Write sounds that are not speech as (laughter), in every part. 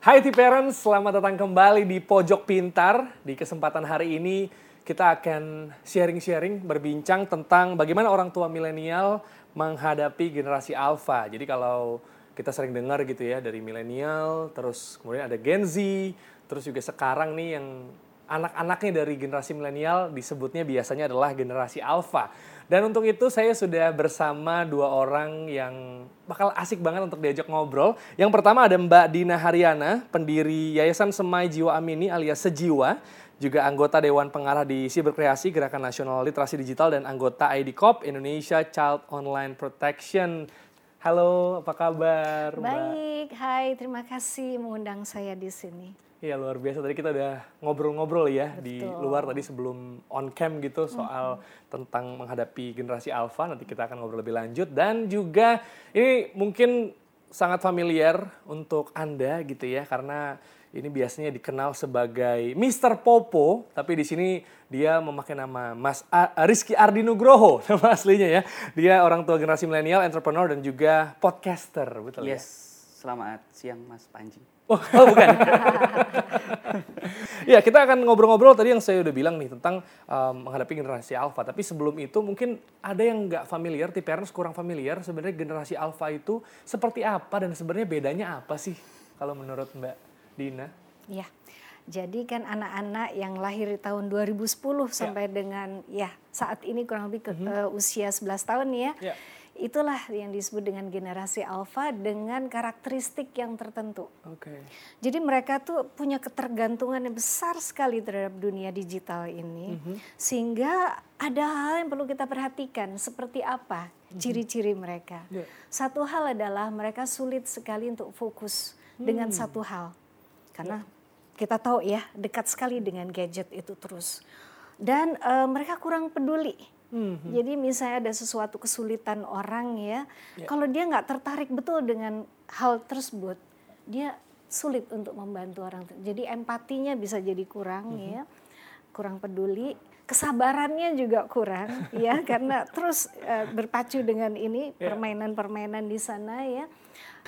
Hai T-Parents, selamat datang kembali di Pojok Pintar. Di kesempatan hari ini kita akan sharing-sharing, berbincang tentang bagaimana orang tua milenial menghadapi generasi alpha. Jadi kalau kita sering dengar gitu ya dari milenial, terus kemudian ada Gen Z, terus juga sekarang nih yang anak-anaknya dari generasi milenial disebutnya biasanya adalah generasi alpha. Dan untuk itu saya sudah bersama dua orang yang bakal asik banget untuk diajak ngobrol. Yang pertama ada Mbak Dina Haryana, pendiri Yayasan Semai Jiwa Amini alias Sejiwa, juga anggota Dewan Pengarah di Siberkreasi Gerakan Nasional Literasi Digital dan anggota IDCOP Indonesia Child Online Protection. Halo, apa kabar? Mbak? Baik, hai, terima kasih mengundang saya di sini. Iya luar biasa tadi kita udah ngobrol-ngobrol ya Betul. di luar tadi sebelum on cam gitu soal mm-hmm. tentang menghadapi generasi alpha nanti kita akan ngobrol lebih lanjut dan juga ini mungkin sangat familiar untuk Anda gitu ya karena ini biasanya dikenal sebagai Mr. Popo tapi di sini dia memakai nama Mas A Rizky Ardinugroho (laughs) nama aslinya ya. Dia orang tua generasi milenial, entrepreneur dan juga podcaster, betul yes. ya? Yes. Selamat siang Mas Panji. Oh, oh bukan. (laughs) ya, kita akan ngobrol-ngobrol tadi yang saya udah bilang nih tentang um, menghadapi generasi alpha. Tapi sebelum itu mungkin ada yang nggak familiar, tipe parents kurang familiar sebenarnya generasi alpha itu seperti apa dan sebenarnya bedanya apa sih kalau menurut Mbak Dina? Ya. Jadi kan anak-anak yang lahir di tahun 2010 ya. sampai dengan ya saat ini kurang lebih ke, mm -hmm. uh, usia 11 tahun ya. ya itulah yang disebut dengan generasi alpha dengan karakteristik yang tertentu. Okay. Jadi mereka tuh punya ketergantungan yang besar sekali terhadap dunia digital ini, mm -hmm. sehingga ada hal yang perlu kita perhatikan seperti apa mhm. ciri-ciri mm -hmm. mereka. Yeah. Satu hal adalah mereka sulit sekali untuk fokus mm. dengan satu hal, karena yeah. kita tahu ya dekat sekali dengan gadget itu terus, dan uh, mereka kurang peduli hmm Jadi misalnya ada sesuatu kesulitan orang ya, yeah. kalau dia nggak tertarik betul dengan hal tersebut, dia sulit untuk membantu orang. Jadi empatinya bisa jadi kurang mm-hmm. ya, kurang peduli, kesabarannya juga kurang (laughs) ya karena terus uh, berpacu dengan ini yeah. permainan-permainan di sana ya.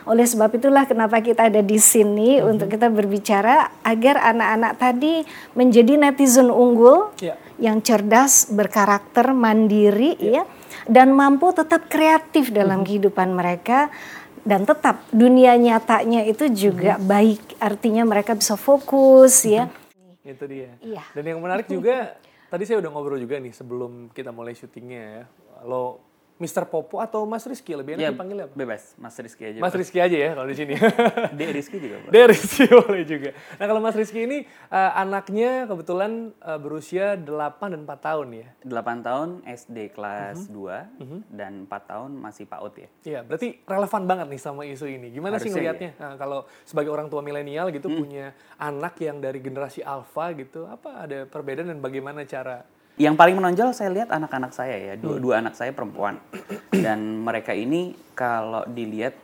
Oleh sebab itulah kenapa kita ada di sini mm-hmm. untuk kita berbicara agar anak-anak tadi menjadi netizen unggul yeah. yang cerdas, berkarakter, mandiri yeah. ya dan mampu tetap kreatif dalam mm-hmm. kehidupan mereka dan tetap dunia nyatanya itu juga mm-hmm. baik. Artinya mereka bisa fokus mm-hmm. ya. Itu dia. Iya. Dan yang menarik juga tadi saya udah ngobrol juga nih sebelum kita mulai syutingnya ya. Lo Mr. Popo atau Mas Rizky lebih enak ya, dipanggil apa? Bebas, Mas Rizky aja. Mas Rizky aja ya kalau di sini. (laughs) Dia Rizky juga. Dia Rizky boleh juga. Nah kalau Mas Rizky ini uh, anaknya kebetulan uh, berusia 8 dan 4 tahun ya? 8 tahun SD kelas uh -huh. 2 uh -huh. dan 4 tahun masih PAUD ya? Iya, berarti relevan banget nih sama isu ini. Gimana Harusnya sih ngelihatnya ya. nah, kalau sebagai orang tua milenial gitu hmm. punya anak yang dari generasi alpha gitu, apa ada perbedaan dan bagaimana cara yang paling menonjol saya lihat anak-anak saya ya dua, hmm. dua anak saya perempuan dan mereka ini kalau dilihat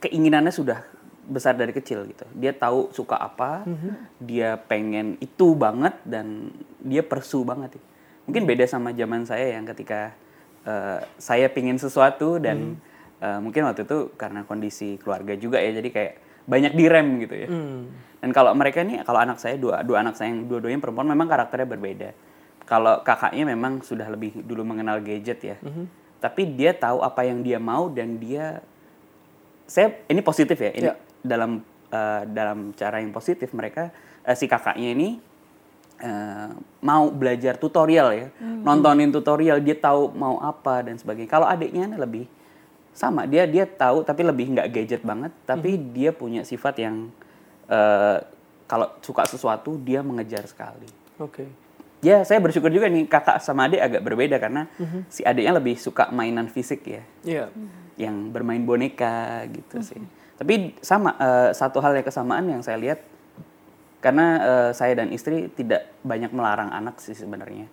keinginannya sudah besar dari kecil gitu dia tahu suka apa hmm. dia pengen itu banget dan dia persu banget ya. mungkin beda sama zaman saya yang ketika uh, saya pingin sesuatu dan hmm. uh, mungkin waktu itu karena kondisi keluarga juga ya jadi kayak banyak direm gitu ya hmm. dan kalau mereka ini kalau anak saya dua dua anak saya yang dua-duanya perempuan memang karakternya berbeda kalau kakaknya memang sudah lebih dulu mengenal gadget ya. Mm -hmm. Tapi dia tahu apa yang dia mau dan dia saya ini positif ya. Ini yeah. dalam uh, dalam cara yang positif mereka uh, si kakaknya ini uh, mau belajar tutorial ya. Mm -hmm. Nontonin tutorial, dia tahu mau apa dan sebagainya. Kalau adiknya lebih sama, dia dia tahu tapi lebih nggak gadget banget, tapi mm -hmm. dia punya sifat yang uh, kalau suka sesuatu dia mengejar sekali. Oke. Okay ya saya bersyukur juga nih kakak sama adik agak berbeda karena mm-hmm. si adiknya lebih suka mainan fisik ya, yeah. yang bermain boneka gitu mm-hmm. sih. Tapi sama uh, satu hal yang kesamaan yang saya lihat karena uh, saya dan istri tidak banyak melarang anak sih sebenarnya.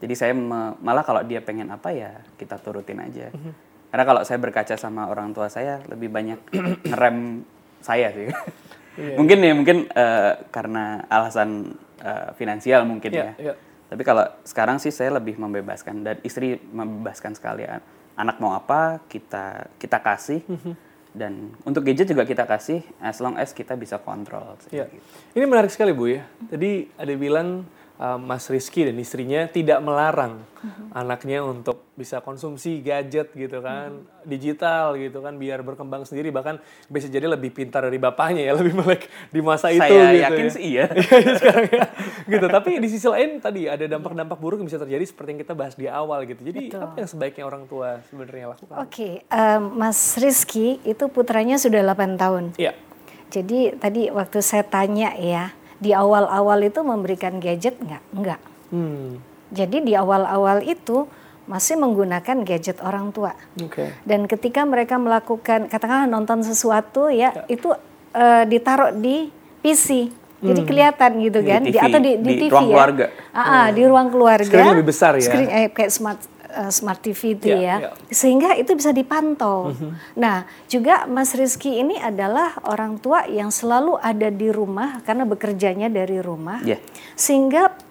Jadi saya me, malah kalau dia pengen apa ya kita turutin aja. Mm-hmm. Karena kalau saya berkaca sama orang tua saya lebih banyak (clears throat) ngerem saya sih. yeah. mungkin ya mungkin uh, karena alasan uh, finansial mungkin yeah, ya. Yeah. Tapi kalau sekarang sih saya lebih membebaskan dan istri membebaskan sekalian. Anak mau apa kita kita kasih. Mm -hmm. dan untuk gadget juga kita kasih as long as kita bisa kontrol. Ya. Ini menarik sekali Bu ya. Tadi ada bilang uh, Mas Rizky dan istrinya tidak melarang uh-huh. anaknya untuk bisa konsumsi gadget gitu kan, uh-huh. digital gitu kan, biar berkembang sendiri bahkan bisa jadi lebih pintar dari bapaknya ya, (laughs) lebih melek di masa Saya itu. Saya gitu yakin ya. sih (laughs) iya. Sekarang ya, gitu. Tapi di sisi lain tadi ada dampak-dampak buruk yang bisa terjadi seperti yang kita bahas di awal gitu. Jadi Betul. apa yang sebaiknya orang tua sebenarnya lakukan? Oke, okay. um, Mas Rizky itu putranya sudah 8 tahun. Iya. Jadi tadi waktu saya tanya ya, di awal-awal itu memberikan gadget nggak? Nggak. Hmm. Jadi di awal-awal itu masih menggunakan gadget orang tua. Okay. Dan ketika mereka melakukan katakanlah nonton sesuatu ya, ya. itu uh, ditaruh di PC. Jadi hmm. kelihatan gitu kan, di, TV, di atau di, di, di TV ruang ya. keluarga. Ah, hmm. di ruang keluarga. Screen lebih besar ya. Screen eh, kayak smart uh, smart TV itu yeah, ya, yeah. sehingga itu bisa dipantau. Mm-hmm. Nah, juga Mas Rizky ini adalah orang tua yang selalu ada di rumah karena bekerjanya dari rumah, yeah. sehingga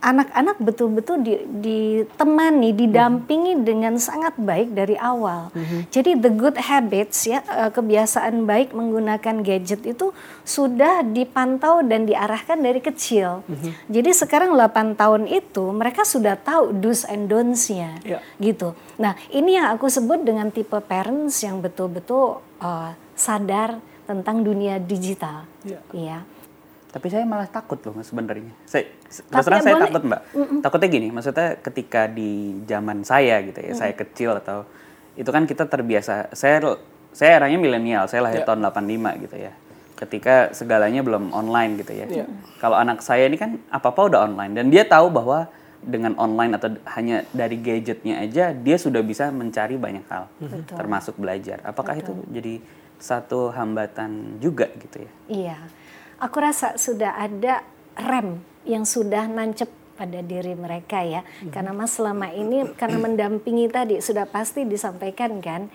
anak-anak betul-betul di, ditemani, didampingi hmm. dengan sangat baik dari awal. Hmm. Jadi the good habits ya eh, kebiasaan baik menggunakan gadget itu sudah dipantau dan diarahkan dari kecil. Hmm. Jadi sekarang 8 tahun itu mereka sudah tahu do's and don'ts-nya. Yeah. Gitu. Nah, ini yang aku sebut dengan tipe parents yang betul-betul uh, sadar tentang dunia digital. Yeah. Ya tapi saya malah takut loh sebenarnya. Saya terus terang saya boleh. takut mbak. Mm -mm. Takutnya gini, maksudnya ketika di zaman saya gitu ya, mm. saya kecil atau itu kan kita terbiasa. Saya saya eranya milenial, saya lahir yeah. tahun 85 gitu ya. Ketika segalanya belum online gitu ya. Yeah. Kalau anak saya ini kan apa-apa udah online dan dia tahu bahwa dengan online atau hanya dari gadgetnya aja dia sudah bisa mencari banyak hal, Betul. termasuk belajar. Apakah Betul. itu jadi satu hambatan juga gitu ya? Iya aku rasa sudah ada rem yang sudah nancep pada diri mereka ya. Hmm. Karena Mas selama ini karena mendampingi tadi sudah pasti disampaikan kan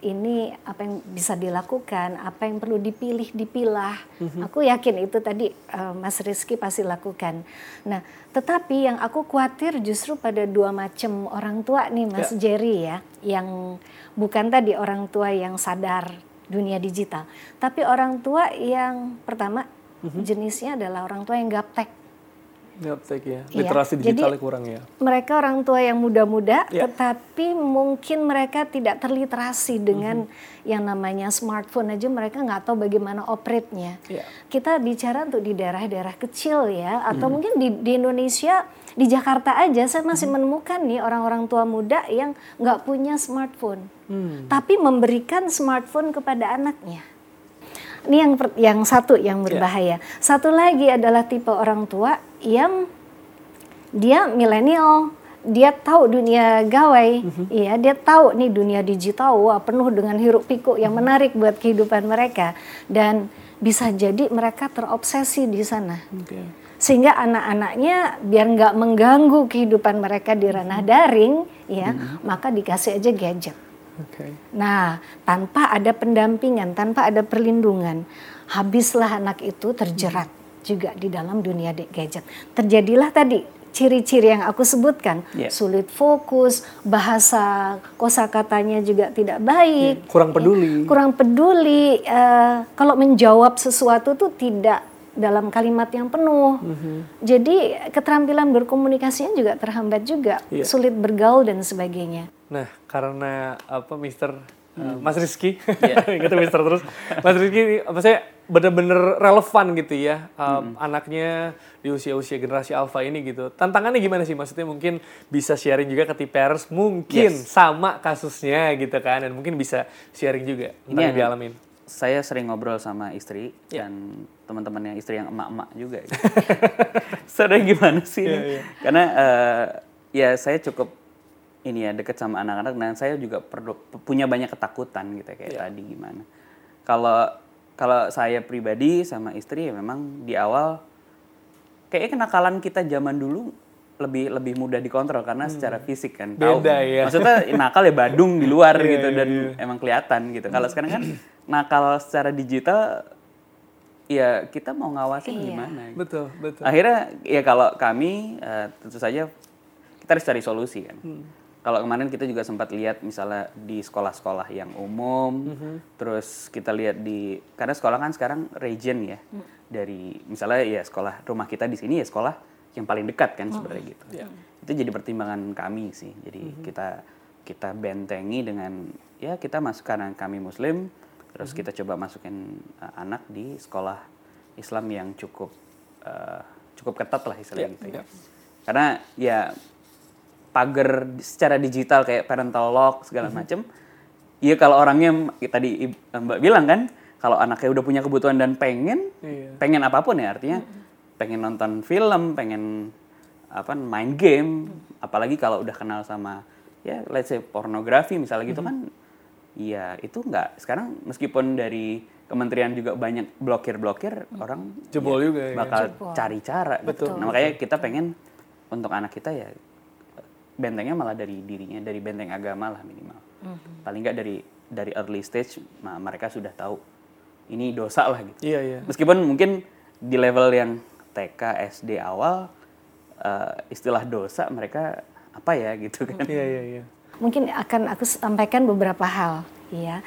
ini apa yang bisa dilakukan, apa yang perlu dipilih, dipilah. Mm-hmm. Aku yakin itu tadi uh, Mas Rizky pasti lakukan. Nah, tetapi yang aku khawatir justru pada dua macam orang tua nih Mas yeah. Jerry ya, yang bukan tadi orang tua yang sadar dunia digital, tapi orang tua yang pertama hmm jenisnya adalah orang tua yang gaptek. Gaptek ya, iya. literasi ya. digitalnya kurang ya. Mereka orang tua yang muda-muda, ya. tetapi mungkin mereka tidak terliterasi dengan mm-hmm. yang namanya smartphone aja mereka nggak tahu bagaimana operate-nya. Ya. Kita bicara untuk di daerah-daerah kecil ya, atau mm-hmm. mungkin di, di Indonesia di Jakarta aja saya masih hmm. menemukan nih orang-orang tua muda yang nggak punya smartphone, hmm. tapi memberikan smartphone kepada anaknya. Ini yang yang satu yang ya. berbahaya. Yeah. Satu lagi adalah tipe orang tua yang dia milenial, dia tahu dunia gawai, mm-hmm. iya dia tahu nih dunia digital wah penuh dengan hiruk pikuk yang mhm. menarik buat kehidupan mereka dan bisa jadi mereka terobsesi di sana. Okay. Sehingga anak-anaknya biar nggak mengganggu kehidupan mereka di ranah mhm. daring, ya, mm-hmm. maka dikasih aja gadget. Okay. Nah, tanpa ada pendampingan, tanpa ada perlindungan, habislah anak itu terjerat hmm. juga di dalam dunia gadget. Terjadilah tadi ciri-ciri yang aku sebutkan, yeah. sulit fokus, bahasa kosakatanya juga tidak baik, yeah. kurang peduli. Kurang peduli. Uh, kalau menjawab sesuatu tuh tidak dalam kalimat yang penuh. Mm-hmm. Jadi keterampilan berkomunikasinya juga terhambat juga, yeah. sulit bergaul dan sebagainya. Nah, karena apa Mister uh, Mas Rizky, yeah. (laughs) gitu Mister terus, Mas Rizky apa saya benar-benar relevan gitu ya um, hmm. anaknya di usia-usia generasi alpha ini gitu. Tantangannya gimana sih? Maksudnya mungkin bisa sharing juga ke tipers, mungkin yes. sama kasusnya gitu kan, dan mungkin bisa sharing juga tentang yang dialamin. Saya sering ngobrol sama istri yeah. dan teman-teman yang istri yang emak-emak juga. Gitu. (laughs) Sadar gimana sih? Yeah, yeah. Karena uh, ya saya cukup ini ya deket sama anak-anak dan saya juga perlu punya banyak ketakutan gitu kayak yeah. tadi gimana. Kalau kalau saya pribadi sama istri ya memang di awal kayaknya kenakalan kita zaman dulu lebih lebih mudah dikontrol karena hmm. secara fisik kan tahu. Beda ya. Maksudnya nakal ya Badung di luar yeah, gitu yeah, dan yeah. emang kelihatan gitu. Kalau hmm. sekarang kan nakal secara digital ya kita mau ngawasin iya. gimana gitu. betul betul akhirnya ya kalau kami uh, tentu saja kita harus cari solusi kan hmm kalau kemarin kita juga sempat lihat misalnya di sekolah-sekolah yang umum, terus kita lihat di karena sekolah kan sekarang region ya dari misalnya ya sekolah rumah kita di sini ya sekolah yang paling dekat kan sebenarnya gitu. Itu jadi pertimbangan kami sih. Jadi kita kita bentengi dengan ya kita masuk karena kami Muslim, terus kita coba masukin uh, anak di sekolah Islam yang cukup uh, cukup ketat lah istilahnya gitu ya. Karena ya pagar secara digital kayak parental lock segala macem. Iya kalau orangnya ya tadi Mbak bilang kan, kalau anaknya udah punya kebutuhan dan pengen, Iya. pengen apa pun ya artinya, pengen nonton film, pengen apa main game, apalagi kalau udah kenal sama ya let's say pornografi misalnya gitu kan, iya itu nggak sekarang meskipun dari kementerian juga banyak blokir-blokir orang Jebol ya juga ya. bakal Jebol. cari cara gitu. Nah, makanya kita pengen untuk anak kita ya bentengnya malah dari dirinya, dari benteng agama lah minimal. Paling nggak dari dari early stage nah, mereka sudah tahu ini dosa lah gitu. Iya, iya. Meskipun mungkin di level yang TK, SD awal eh, istilah dosa mereka apa ya gitu kan. Iya, iya, iya. Mungkin akan aku sampaikan beberapa hal, ya.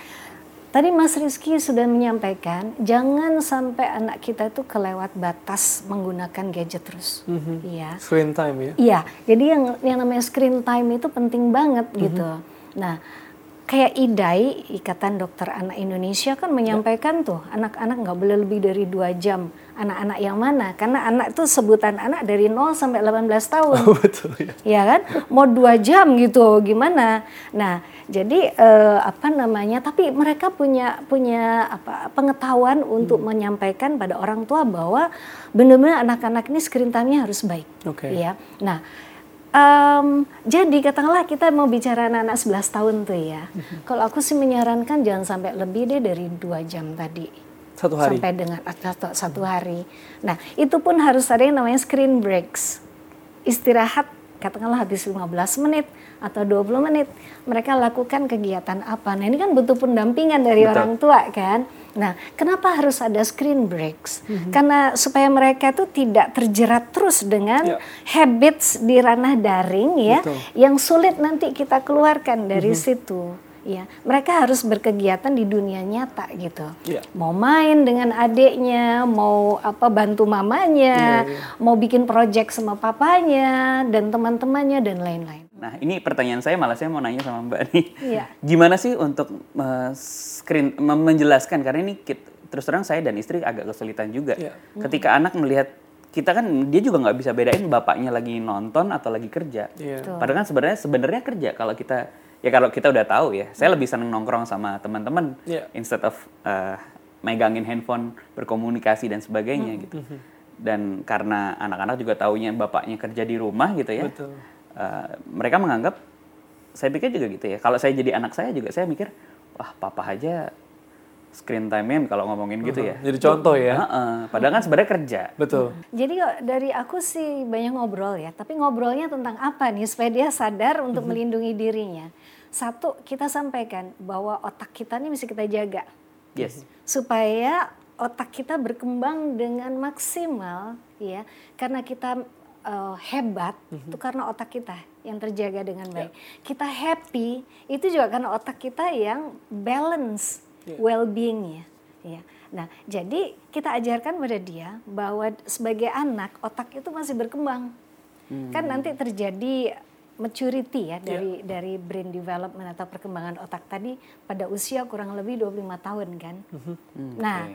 Tadi Mas Rizky sudah menyampaikan, jangan sampai anak kita itu kelewat batas menggunakan gadget terus, iya. Screen time ya. Iya, jadi yang yang namanya screen time itu penting banget gitu. Nah, kayak IDAI, Ikatan Dokter Anak Indonesia kan menyampaikan tuh anak-anak nggak boleh lebih dari dua jam. Anak-anak yang mana? Karena anak itu sebutan anak dari 0 sampai 18 tahun. Betul ya. ya kan mau dua jam gitu gimana nah jadi eh, apa namanya tapi mereka punya punya apa pengetahuan untuk menyampaikan pada orang tua bahwa benar-benar anak-anak ini screen time-nya harus baik Oke. ya nah em, jadi katakanlah kita mau bicara anak-anak 11 tahun tuh ya kalau aku sih menyarankan jangan sampai lebih deh dari dua jam tadi Satu hari. sampai dengan satu, satu hari. Nah, itu pun harus ada yang namanya screen breaks. Istirahat katakanlah habis 15 menit atau 20 menit, mereka lakukan kegiatan apa. Nah, ini kan butuh pendampingan dari Betul. orang tua kan. Nah, kenapa harus ada screen breaks? Karena supaya mereka tuh tidak terjerat terus dengan Ya. habits di ranah daring ya, Betul. yang sulit nanti kita keluarkan dari situ. Ya, mereka harus berkegiatan di dunia nyata gitu Iya. mau main dengan adiknya, mau apa bantu mamanya, Iya, iya. mau bikin project sama papanya dan teman-temannya dan lain-lain. Nah, ini pertanyaan saya malah saya mau nanya sama Mbak nih. Iya. (laughs) Gimana sih untuk eh, screen mem- menjelaskan karena ini kit- terus terang saya dan istri agak kesulitan juga. Iya. Ketika anak melihat kita kan dia juga nggak bisa bedain bapaknya lagi nonton atau lagi kerja. Iya. Betul. Padahal kan sebenarnya sebenarnya kerja kalau kita ya kalau kita udah tahu ya. Saya lebih seneng nongkrong sama teman-teman Iya. instead of eh, megangin handphone berkomunikasi dan sebagainya gitu. Dan karena anak-anak juga taunya bapaknya kerja di rumah gitu ya. Betul. Eh, mereka menganggap saya pikir juga gitu ya. Kalau saya jadi anak saya juga saya mikir wah papa aja screen time kalau ngomongin gitu ya. Jadi contoh ya. Heeh, padahal kan sebenarnya kerja. Betul. Jadi kok dari aku sih banyak ngobrol ya, tapi ngobrolnya tentang apa nih supaya dia sadar untuk melindungi dirinya. Satu, kita sampaikan bahwa otak kita ini mesti kita jaga. Yes. supaya otak kita berkembang dengan maksimal ya karena kita eh, hebat itu karena otak kita yang terjaga dengan baik. Kita happy itu juga karena otak kita yang balance well-beingnya. Ya. Nah jadi kita ajarkan pada dia bahwa sebagai anak otak itu masih berkembang. Kan nanti terjadi maturity ya dari dari brain development atau perkembangan otak tadi pada usia kurang lebih 25 tahun kan. Nah,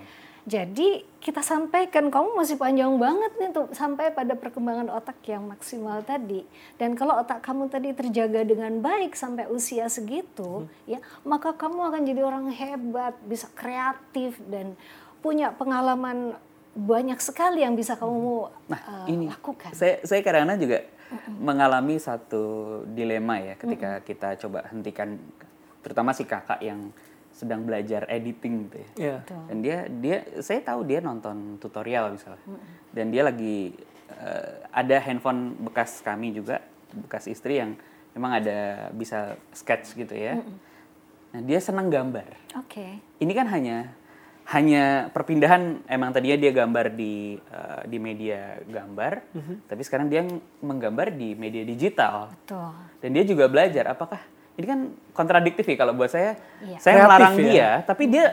jadi kita sampaikan kamu masih panjang banget nih tuh sampai pada perkembangan otak yang maksimal tadi. Dan kalau otak kamu tadi terjaga dengan baik sampai usia segitu, ya, maka kamu akan jadi orang hebat, bisa kreatif dan punya pengalaman banyak sekali yang bisa kamu Nah, eh, ini lakukan. saya saya kadang-kadang juga mengalami satu dilema ya ketika kita coba hentikan terutama si kakak yang sedang belajar editing gitu ya. Iya. Dan dia dia saya tahu dia nonton tutorial misalnya. Dan dia lagi eh, ada handphone bekas kami juga, bekas istri yang memang ada bisa sketch gitu ya. Nah, dia senang gambar. Oke. Ini kan hanya hanya perpindahan emang tadinya dia gambar di uh, di media gambar, Mhm. tapi sekarang dia menggambar di media digital. Betul. Dan dia juga belajar apakah ini kan kontradiktif ya kalau buat saya. Iya. Saya Kreatif melarang ya. dia, tapi dia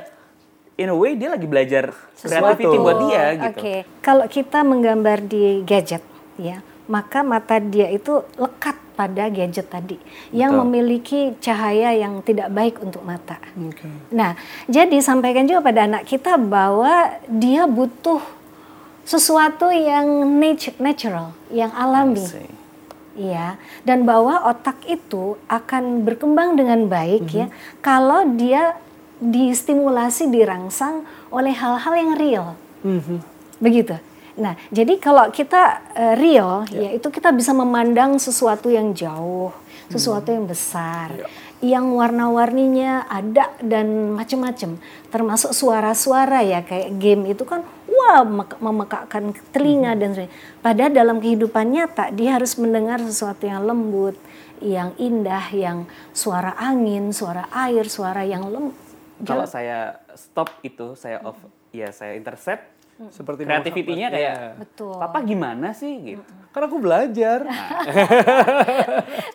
in a way dia lagi belajar creativity buat dia gitu. Oke, kalau kita menggambar di gadget, ya, maka mata dia itu lekat pada gadget tadi, yang Betul. memiliki cahaya yang tidak baik untuk mata. Oke. Nah, jadi sampaikan juga pada anak kita bahwa dia butuh sesuatu yang nat- natural, yang alami. Iya, dan bahwa otak itu akan berkembang dengan baik ya kalau dia distimulasi, dirangsang oleh hal-hal yang real. Mhm. Begitu. Nah, jadi kalau kita eh, real, ya itu kita bisa memandang sesuatu yang jauh, sesuatu yang besar, yang warna-warninya ada dan macam-macam, termasuk suara-suara ya kayak game itu kan, wah mek- memekakkan telinga dan sebagainya. Padahal dalam kehidupan nyata dia harus mendengar sesuatu yang lembut, yang indah, yang suara angin, suara air, suara yang lem. Kalau saya stop itu, saya off, ya saya intercept, Seperti kreativitinya kayak, Iya. Betul. papa gimana sih gitu. Kan aku belajar. (laughs)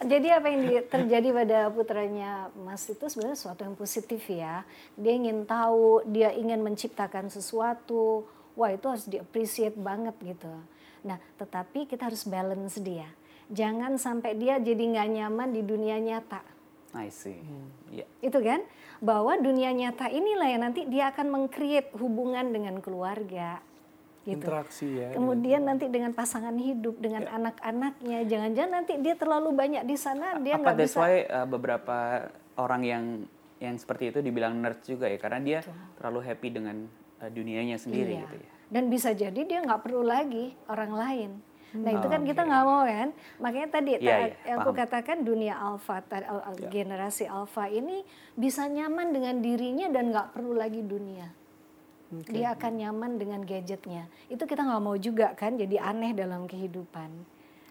Jadi apa yang di- terjadi pada putranya Mas itu sebenarnya sesuatu yang positif ya. Dia ingin tahu, dia ingin menciptakan sesuatu. Wah itu harus di-appreciate banget gitu. Nah tetapi kita harus balance dia. Jangan sampai dia jadi nggak nyaman di dunia nyata. I see. Iya. Itu kan? Bahwa dunia nyata inilah yang nanti dia akan meng-create hubungan dengan keluarga. Gitu. Interaksi ya. Kemudian nanti dengan pasangan hidup, dengan anak-anaknya, jangan-jangan nanti dia terlalu banyak di sana, dia Apa nggak that's bisa. why uh, beberapa orang yang yang seperti itu dibilang nerd juga ya karena dia terlalu happy dengan uh, dunianya sendiri Iya. gitu ya. Dan bisa jadi dia nggak perlu lagi orang lain. Nah itu kan kita nggak mau kan, makanya tadi Iya, ta- iya, yang aku paham. katakan dunia alfa, al- generasi alfa ini bisa nyaman dengan dirinya dan nggak perlu lagi dunia. Dia akan nyaman dengan gadgetnya. Itu kita nggak mau juga kan, jadi aneh dalam kehidupan.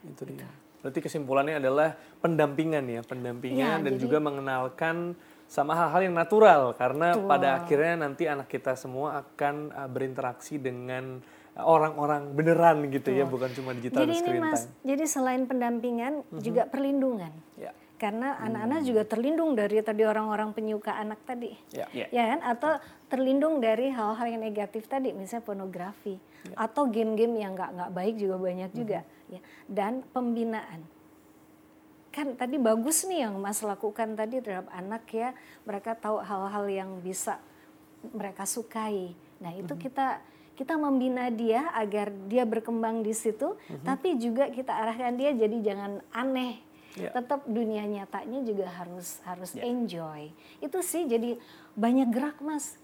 Itu dia. Berarti kesimpulannya adalah pendampingan ya, pendampingan Iya, dan jadi- juga mengenalkan sama hal-hal yang natural karena pada akhirnya nanti anak kita semua akan uh, berinteraksi dengan uh, orang-orang beneran gitu ya, bukan cuma digital Jadi dan ini screen mas, time. jadi selain pendampingan juga perlindungan. Ya. Karena anak-anak juga terlindung dari tadi orang-orang penyuka anak tadi. Ya. Ya. Ya kan? Atau terlindung dari hal-hal yang negatif tadi, misalnya pornografi atau game-game yang nggak nggak baik juga banyak juga. Ya. Dan pembinaan. Kan tadi bagus nih yang Mas lakukan tadi terhadap anak ya, mereka tahu hal-hal yang bisa mereka sukai. Nah itu kita kita membina dia agar dia berkembang di situ, tapi juga kita arahkan dia jadi jangan aneh. Ya. Tetap dunia nyatanya juga harus harus enjoy. Itu sih jadi banyak gerak mas.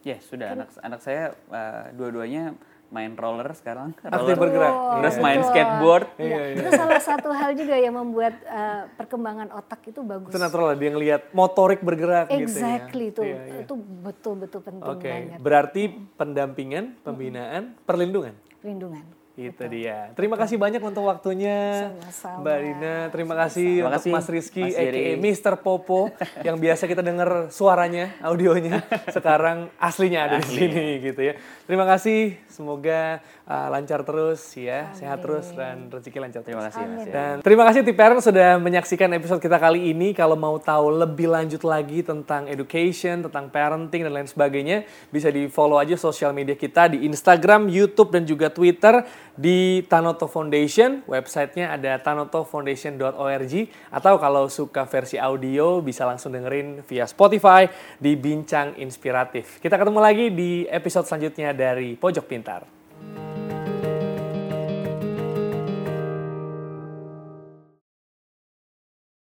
Ya sudah anak anak saya uh, dua-duanya main roller sekarang. Aktif Roller. bergerak. Terus Betul. main skateboard. Iya, Iya, iya. Itu salah satu hal juga yang membuat uh, perkembangan otak itu bagus. Itu natural lah, dia ngelihat motorik bergerak Exactly gitu ya. itu Iya, iya. itu betul-betul penting Oke, banget. berarti pendampingan, pembinaan, perlindungan. Perlindungan. Itu dia. Terima kasih banyak untuk waktunya Sama-sama. Mbak Rina. Terima kasih Terima untuk kasih, Mas Rizky, Mas aka. Mr. Popo, (laughs) yang biasa kita dengar suaranya, audionya. (laughs) Sekarang aslinya ada di sini gitu ya. Terima kasih. Semoga uh, lancar terus ya, sehat terus dan rezeki lancar. Terima kasih ya. Dan terima kasih Tiper sudah menyaksikan episode kita kali ini. Kalau mau tahu lebih lanjut lagi tentang education, tentang parenting dan lain sebagainya, bisa di follow aja sosial media kita di Instagram, YouTube dan juga Twitter di Tanoto Foundation. Websitenya ada tanotofoundation.org atau kalau suka versi audio bisa langsung dengerin via Spotify di Bincang Inspiratif. Kita ketemu lagi di episode selanjutnya dari Pojok Pintar.